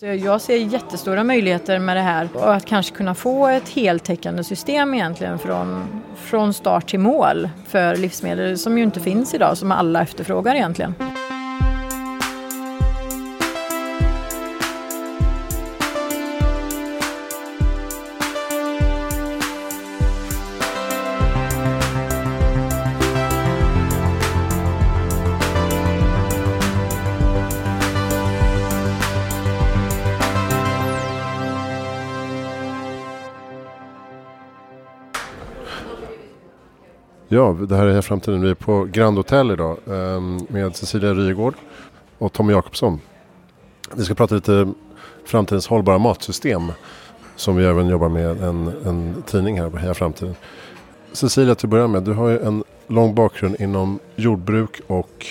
Jag ser jättestora möjligheter med det här och att kanske kunna få ett heltäckande system egentligen från, från start till mål för livsmedel som ju inte finns idag, som alla efterfrågar egentligen. Ja, det här är framtiden. Vi är på Grand Hotel idag ehm, med Cecilia Rygård och Tommy Jakobsson. Vi ska prata lite framtidens hållbara matsystem som vi även jobbar med en, en tidning här på Heja Framtiden. Cecilia till att börja med, du har ju en lång bakgrund inom jordbruk och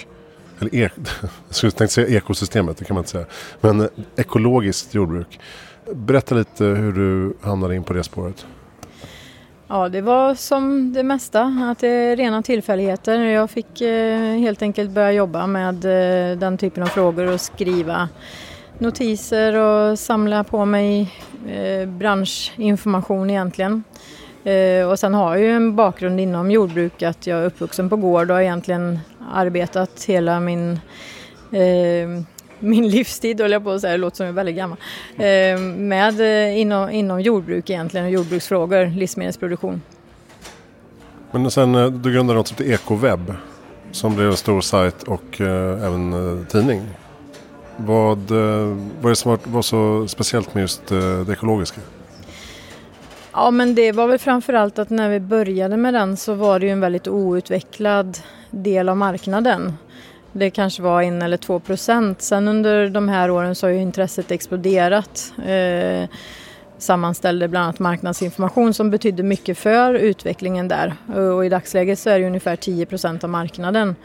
eller ek, jag skulle tänkte säga ekosystemet, det kan man inte säga. Men ekologiskt jordbruk. Berätta lite hur du hamnade in på det spåret. Ja, det var som det mesta, att det är rena tillfälligheter. Jag fick eh, helt enkelt börja jobba med eh, den typen av frågor och skriva notiser och samla på mig eh, branschinformation egentligen. Och sen har jag ju en bakgrund inom jordbruk, att jag är uppvuxen på gård och har egentligen arbetat hela min min livstid, höll jag på att säga, det låter som jag är väldigt gammal, eh, med eh, inom, inom jordbruk egentligen och jordbruksfrågor, livsmedelsproduktion. Men sen eh, du grundade något som heter Ekowebb som blev en stor sajt och eh, även eh, tidning. Vad, eh, vad är det som var, var så speciellt med just det ekologiska? Ja men det var väl framförallt att när vi började med den så var det ju en väldigt outvecklad del av marknaden. Det kanske var en eller två procent. Sen under de här åren så har ju intresset exploderat. Eh, sammanställde bland annat marknadsinformation som betydde mycket för utvecklingen där. Och i dagsläget så är det ungefär 10 procent av marknaden.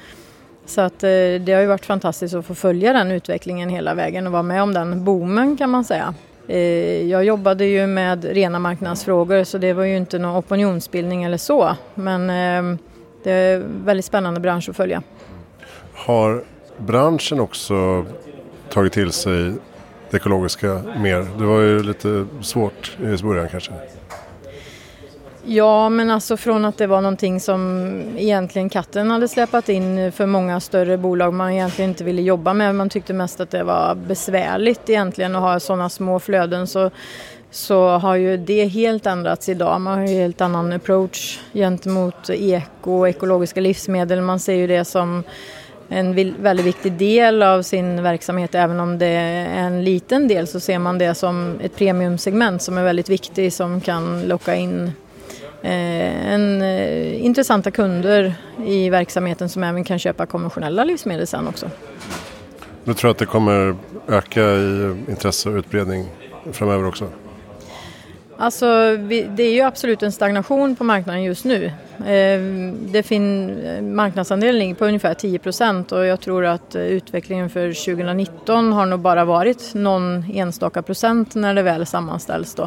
Så att eh, det har ju varit fantastiskt att få följa den utvecklingen hela vägen och vara med om den boomen kan man säga. Eh, jag jobbade ju med rena marknadsfrågor så det var ju inte någon opinionsbildning eller så. Men eh, det är en väldigt spännande bransch att följa. Har branschen också tagit till sig det ekologiska mer? Det var ju lite svårt i början kanske. Ja, men alltså från att det var någonting som egentligen katten hade släpat in för många större bolag man egentligen inte ville jobba med. Man tyckte mest att det var besvärligt egentligen att ha sådana små flöden. Så, så har ju det helt ändrats idag. Man har ju helt annan approach gentemot eko och ekologiska livsmedel. Man ser ju det som en väldigt viktig del av sin verksamhet. Även om det är en liten del så ser man det som ett premiumsegment som är väldigt viktigt som kan locka in eh, en, eh, intressanta kunder i verksamheten som även kan köpa konventionella livsmedel sen också. Du tror att det kommer öka i intresse och utbredning framöver också? Alltså, det är ju absolut en stagnation på marknaden just nu. Eh, det fin marknadsandelen ligger på ungefär 10 procent och jag tror att eh, utvecklingen för 2019 har nog bara varit någon enstaka procent när det väl sammanställs. Då.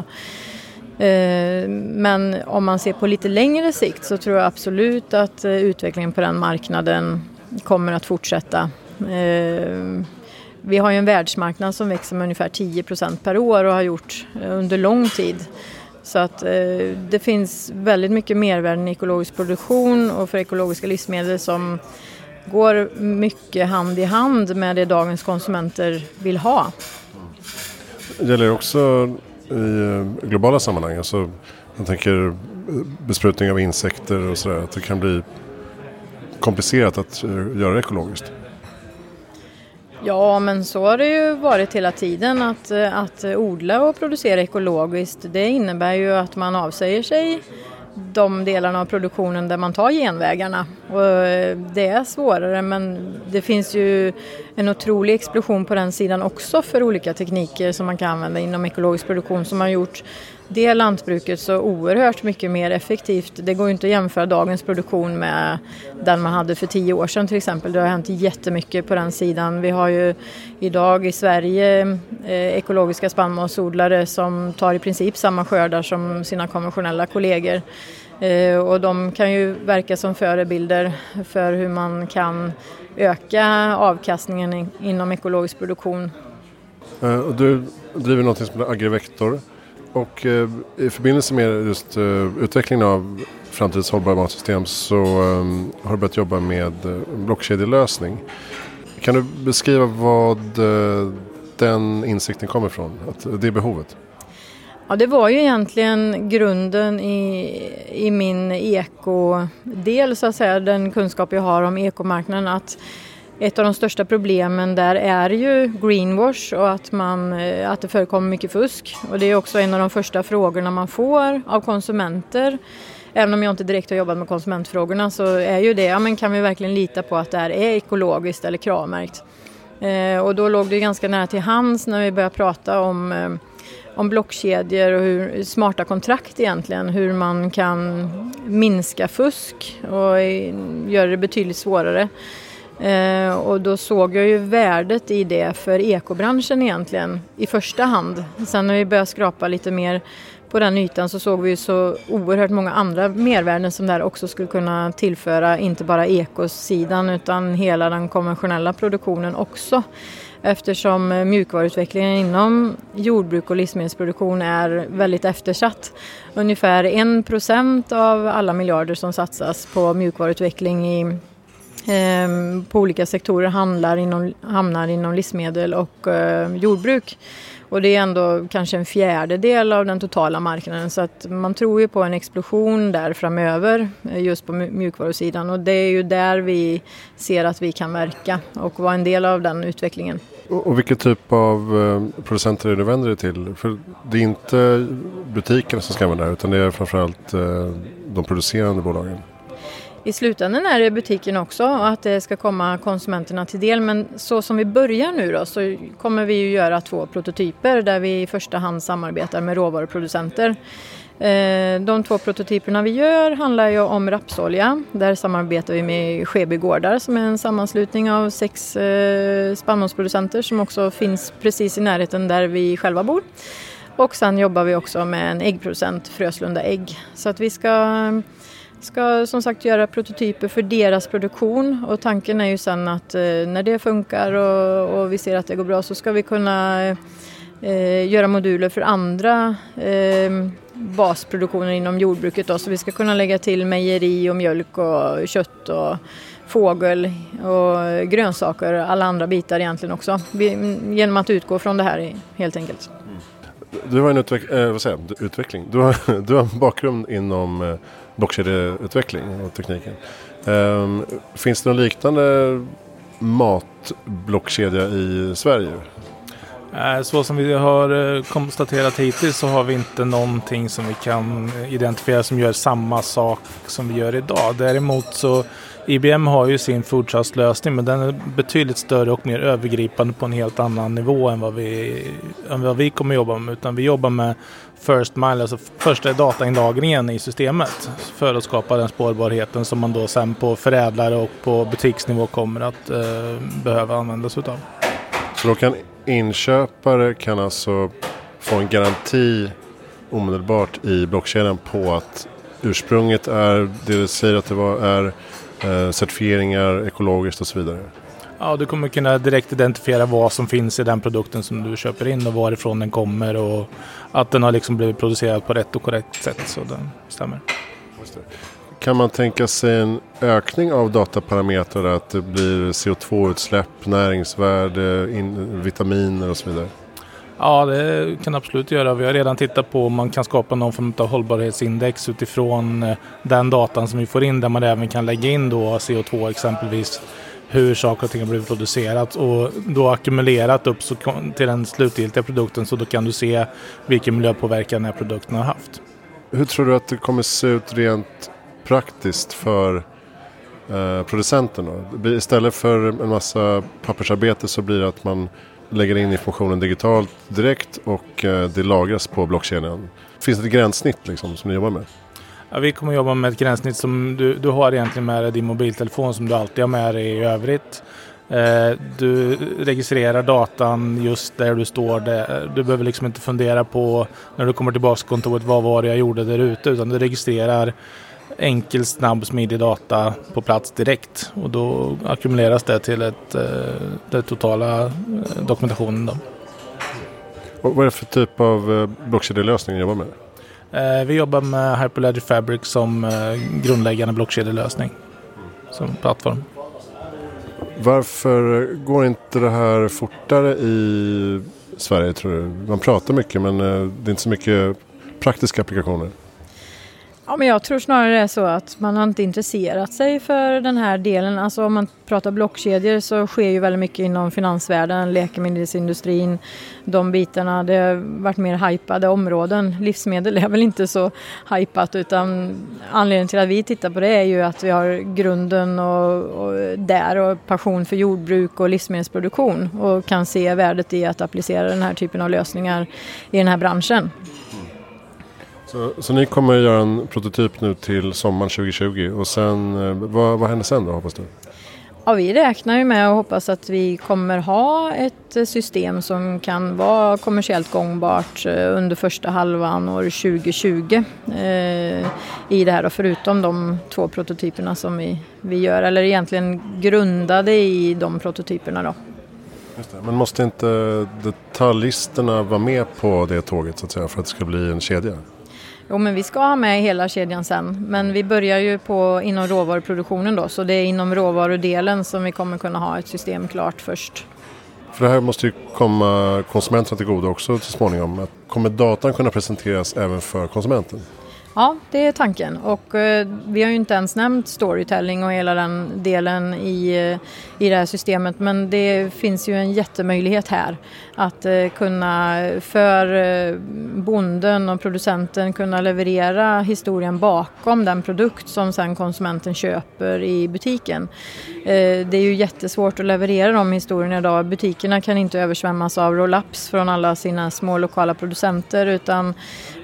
Eh, men om man ser på lite längre sikt så tror jag absolut att eh, utvecklingen på den marknaden kommer att fortsätta. Ehm, vi har ju en världsmarknad som växer med ungefär 10 per år och har gjort eh, under lång tid. Så att eh, det finns väldigt mycket mervärden i ekologisk produktion och för ekologiska livsmedel som går mycket hand i hand med det dagens konsumenter vill ha. Det gäller också i eh, globala sammanhang. Alltså, jag tänker eh, besprutning av insekter och sådär. Att det kan bli komplicerat att göra det ekologiskt. Ja, men så har det ju varit hela tiden att, eh, att odla och producera ekologiskt. Det innebär ju att man avsäger sig de delarna av produktionen där man tar genvägarna. Och eh, det är svårare men det finns ju en otrolig explosion på den sidan också för olika tekniker som man kan använda inom ekologisk produktion som har gjort det lantbruket så oerhört mycket mer effektivt. Det går ju inte att jämföra dagens produktion med den man hade för tio år sedan till exempel. Det har hänt jättemycket på den sidan. Vi har ju idag i Sverige eh, ekologiska spannmålsodlare som tar i princip samma skördar som sina konventionella kollegor. Eh, och de kan ju verka som förebilder för hur man kan öka avkastningen inom ekologisk produktion eh, och du driver något som heter Agrivector. Och eh, i förbindelse med just utvecklingen av framtidens hållbara matsystem så har du börjat jobba med blockkedjelösning. Kan du beskriva vad den insikten kommer ifrån? Att det är behovet? Ja, det var ju egentligen grunden i, i min ekodel, så att säga, den kunskap jag har om ekomarknaden. Att ett av de största problemen där är ju greenwash och att, man, eh, att det förekommer mycket fusk. Och det är också en av de första frågorna man får av konsumenter. Även om jag inte direkt har jobbat med konsumentfrågorna så är ju det, ja men kan vi verkligen lita på att det här är ekologiskt eller kravmärkt? Eh, och då låg det ganska nära till hands när vi började prata om eh, om blockkedjor och hur, smarta kontrakt egentligen, hur man kan minska fusk och göra det betydligt svårare. Eh, och då såg jag ju värdet i det för ekobranschen egentligen i första hand. Sen när vi började skrapa lite mer på den ytan så såg vi ju så oerhört många andra mervärden som där också skulle kunna tillföra inte bara ekosidan utan hela den konventionella produktionen också eftersom eh, mjukvaruutvecklingen inom jordbruk och livsmedelsproduktion är väldigt eftersatt. Ungefär 1 procent av alla miljarder som satsas på mjukvaruutveckling i, eh, på olika sektorer handlar inom, hamnar inom livsmedel och eh, jordbruk. Och det är ändå kanske en fjärdedel av den totala marknaden så att man tror ju på en explosion där framöver eh, just på mjukvarusidan och det är ju där vi ser att vi kan verka och vara en del av den utvecklingen. Och vilken typ av eh, producenter är du vänder dig till? För det är inte butikerna som ska använda det här utan det är framförallt eh, de producerande bolagen. I slutändan är det butiken också och att det ska komma konsumenterna till del men så som vi börjar nu då så kommer vi ju göra två prototyper där vi i första hand samarbetar med råvaruproducenter. Eh, de två prototyperna vi gör handlar ju om rapsolja. Där samarbetar vi med Skeby Gårdar som är en sammanslutning av sex eh, spannmålsproducenter som också finns precis i närheten där vi själva bor. Och sen jobbar vi också med en äggproducent, Fröslunda Ägg. Så att vi ska, ska som sagt göra prototyper för deras produktion och tanken är ju sen att eh, när det funkar och, och vi ser att det går bra så ska vi kunna eh, göra moduler för andra eh, basproduktioner inom jordbruket. Då, så vi ska kunna lägga till mejeri och mjölk och kött och fågel och grönsaker och alla andra bitar egentligen också. Genom att utgå från det här helt enkelt. Mm. Du har en utveck äh, vad säger jag? utveckling. Du har, du har en bakgrund inom eh, blockkedjeutveckling och tekniken. Um, finns det någon liknande matblockkedja i Sverige? Eh, så som vi har eh, konstaterat hittills så har vi inte någonting som vi kan identifiera som gör samma sak som vi gör idag. Däremot så IBM har ju sin foodtrust-lösning men den är betydligt större och mer övergripande på en helt annan nivå än vad vi, än vad vi kommer jobba med. Utan vi jobbar med first mile, alltså första datainlagringen i systemet för att skapa den spårbarheten som man då sen på förädlare och på butiksnivå kommer att eh, behöva använda sig utav. Så då kan inköpare kan alltså få en garanti omedelbart i blockkedjan på att ursprunget är det du säger att det var, är eh, certifieringar ekologiskt och så vidare. Ja, du kommer kunna direkt identifiera vad som finns i den produkten som du köper in och varifrån den kommer och att den har liksom blivit producerad på rätt och korrekt sätt. Så den stämmer. Kan man tänka sig en ökning av dataparametrar att det blir CO2-utsläpp, näringsvärde, in, vitaminer och så vidare? Ja, det kan absolut göra. Vi har redan tittat på om man kan skapa någon form av hållbarhetsindex utifrån eh, den datan som vi får in där man även kan lägga in då CO2 exempelvis hur saker och ting har blivit producerat och då ackumulerat upp till den slutgiltiga produkten så då kan du se vilken miljöpåverkan den här produkten har haft. Hur tror du att det kommer se ut rent praktiskt för eh, producenten. Då? Istället för en massa pappersarbete så blir det att man lägger in informationen digitalt direkt och eh, det lagras på blockkedjan. Finns det ett gränssnitt liksom, som ni jobbar med? Ja, vi kommer jobba med ett gränssnitt som du, du har egentligen med dig din mobiltelefon som du alltid har med dig i övrigt. Eh, du registrerar datan just där du står. Där. Du behöver liksom inte fundera på när du kommer tillbaka till kontoret vad var det jag gjorde där ute utan du registrerar enkel, snabb, smidig data på plats direkt och då ackumuleras det till ett, eh, den totala eh, dokumentationen. Då. Och vad är det för typ av eh, blockkedjelösning ni jobbar med? Vi jobbar med Hyperledger Fabric som grundläggande blockkedjelösning som plattform. Varför går inte det här fortare i Sverige tror du? Man pratar mycket men det är inte så mycket praktiska applikationer. Ja, men jag tror snarare det är så att man har inte intresserat sig för den här delen. Alltså om man pratar blockkedjor så sker ju väldigt mycket inom finansvärlden, läkemedelsindustrin, de bitarna. Det har varit mer hypade områden. Livsmedel är väl inte så hypat utan anledningen till att vi tittar på det är ju att vi har grunden och, och där och passion för jordbruk och livsmedelsproduktion och kan se värdet i att applicera den här typen av lösningar i den här branschen. Så, så ni kommer att göra en prototyp nu till sommaren 2020 och sen, eh, vad, vad händer sen då hoppas du? Ja, vi räknar ju med och hoppas att vi kommer ha ett system som kan vara kommersiellt gångbart eh, under första halvan år 2020 eh, i det här och förutom de två prototyperna som vi, vi gör eller egentligen grundade i de prototyperna då. Men måste inte detaljisterna vara med på det tåget så att säga för att det ska bli en kedja? Jo, men vi ska ha med hela kedjan sen. Men vi börjar ju på, inom råvaruproduktionen då, så det är inom råvarudelen som vi kommer kunna ha ett system klart först. För det här måste ju komma konsumenterna till godo också så småningom. Kommer datan kunna presenteras även för konsumenten? Ja, det är tanken. Och eh, vi har ju inte ens nämnt storytelling och hela den delen i, eh, i det här systemet men det finns ju en jättemöjlighet här att eh, kunna för eh, bonden och producenten kunna leverera historien bakom den produkt som sen konsumenten köper i butiken. Eh, det är ju jättesvårt att leverera de historierna idag. Butikerna kan inte översvämmas av roll-ups från alla sina små lokala producenter utan,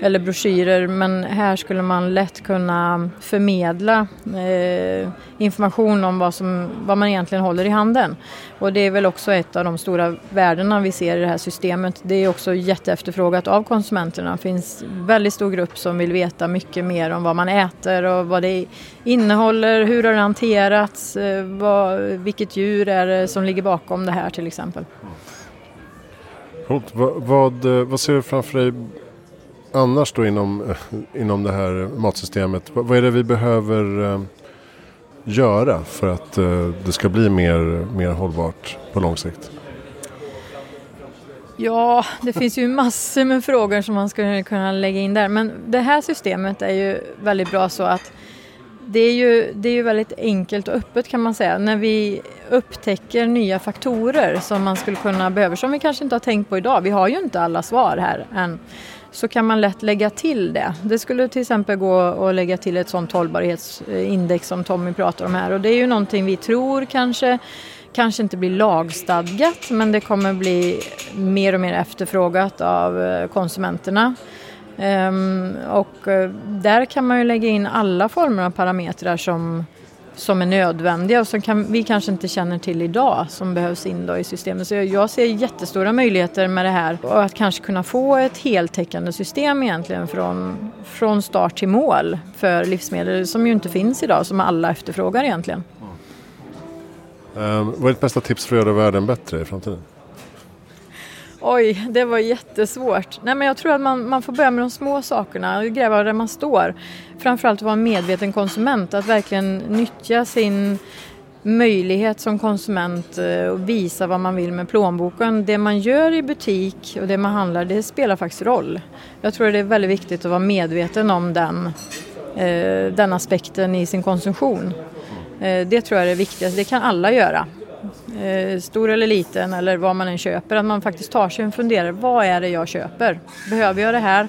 eller broschyrer men här skulle man lätt kunna förmedla eh, information om vad, som, vad man egentligen håller i handen. Och det är väl också ett av de stora värdena vi ser i det här systemet. Det är också jätteefterfrågat av konsumenterna. Det finns väldigt stor grupp som vill veta mycket mer om vad man äter och vad det innehåller, hur har det hanterats, eh, vad, vilket djur är det som ligger bakom det här till exempel. Vad, vad, eh, vad ser du framför dig annars då inom, eh, inom det här matsystemet? Vad, är det vi behöver eh, göra för att eh, det ska bli mer, mer hållbart på lång sikt? Ja, det finns ju massor med frågor som man skulle kunna lägga in där. Men det här systemet är ju väldigt bra så att det är ju, det är ju väldigt enkelt och öppet kan man säga. När vi upptäcker nya faktorer som man skulle kunna behöva, som vi kanske inte har tänkt på idag. Vi har ju inte alla svar här än så kan man lätt lägga till det. Det skulle till exempel gå att lägga till ett sådant hållbarhetsindex som Tommy pratar om här och det är ju någonting vi tror kanske kanske inte blir lagstadgat men det kommer bli mer och mer efterfrågat av eh, konsumenterna. Ehm, och eh, där kan man ju lägga in alla former av parametrar som som är nödvändiga och som kan, vi kanske inte känner till idag som behövs in i systemet. Så jag ser jättestora möjligheter med det här och att kanske kunna få ett heltäckande system egentligen från, från start till mål för livsmedel som ju inte finns idag, som alla efterfrågar egentligen. Um, vad är ditt bästa tips för att göra världen bättre i framtiden? Oj, det var jättesvårt. Nej, men jag tror att man, man får börja med de små sakerna, gräva där man står. Framförallt vara en medveten konsument, att verkligen nyttja sin möjlighet som konsument eh, och visa vad man vill med plånboken. Det man gör i butik och det man handlar, det spelar faktiskt roll. Jag tror det är väldigt viktigt att vara medveten om den, eh, den aspekten i sin konsumtion. Eh, det tror jag är det viktigaste, det kan alla göra. Eh, stor eller liten eller vad man än köper, att man faktiskt tar sig en funderare. Vad är det jag köper? Behöver jag det här?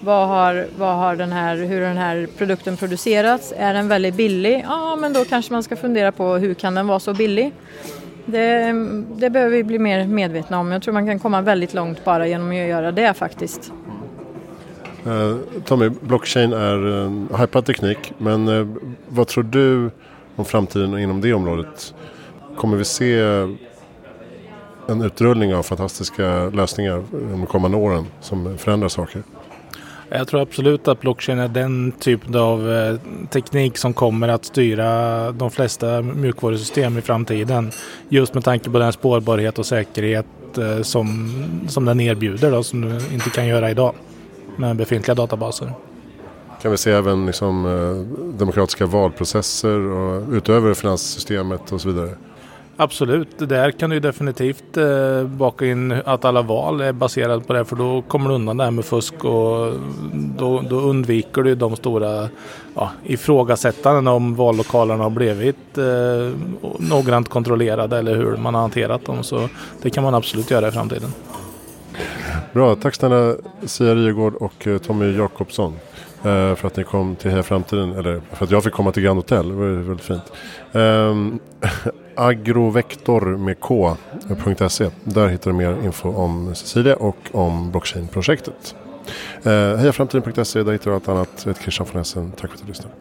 Vad har, vad har den här, hur har den här produkten producerats? Är den väldigt billig? Ja, men då kanske man ska fundera på hur kan den vara så billig? Det, det behöver vi bli mer medvetna om. Jag tror man kan komma väldigt långt bara genom att göra det faktiskt. Uh, Tommy, blockchain är en hypad teknik men uh, vad tror du om framtiden inom det området? Kommer vi se en utrullning av fantastiska lösningar de kommande åren som förändrar saker? Jag tror absolut att blockchain är den typen av eh, teknik som kommer att styra de flesta mjukvarusystem i framtiden. Just med tanke på den spårbarhet och säkerhet eh, som, som den erbjuder då, som du inte kan göra idag med befintliga databaser. Kan vi se även liksom, eh, demokratiska valprocesser och utöver finanssystemet och så vidare? Absolut, där kan du definitivt eh, baka in att alla val är baserade på det för då kommer du undan det här med fusk och då, då undviker du de stora ja, ifrågasättandena om vallokalerna har blivit eh, noggrant kontrollerade eller hur man har hanterat dem. Så det kan man absolut göra i framtiden. Bra, tack snälla Sia Ryegård och eh, Tommy Jakobsson. Eh, för att ni kom till Heja Framtiden, eller för att jag fick komma till Grand Hotel. Det var väldigt fint. Ehm, Agrovektor med k.se. Där hittar du mer info om Cecilia och om blockchain-projektet. Eh, uh, Hejaframtiden.se, där hittar du allt annat. Jag heter Christian von Essen. Tack för att du lyssnade.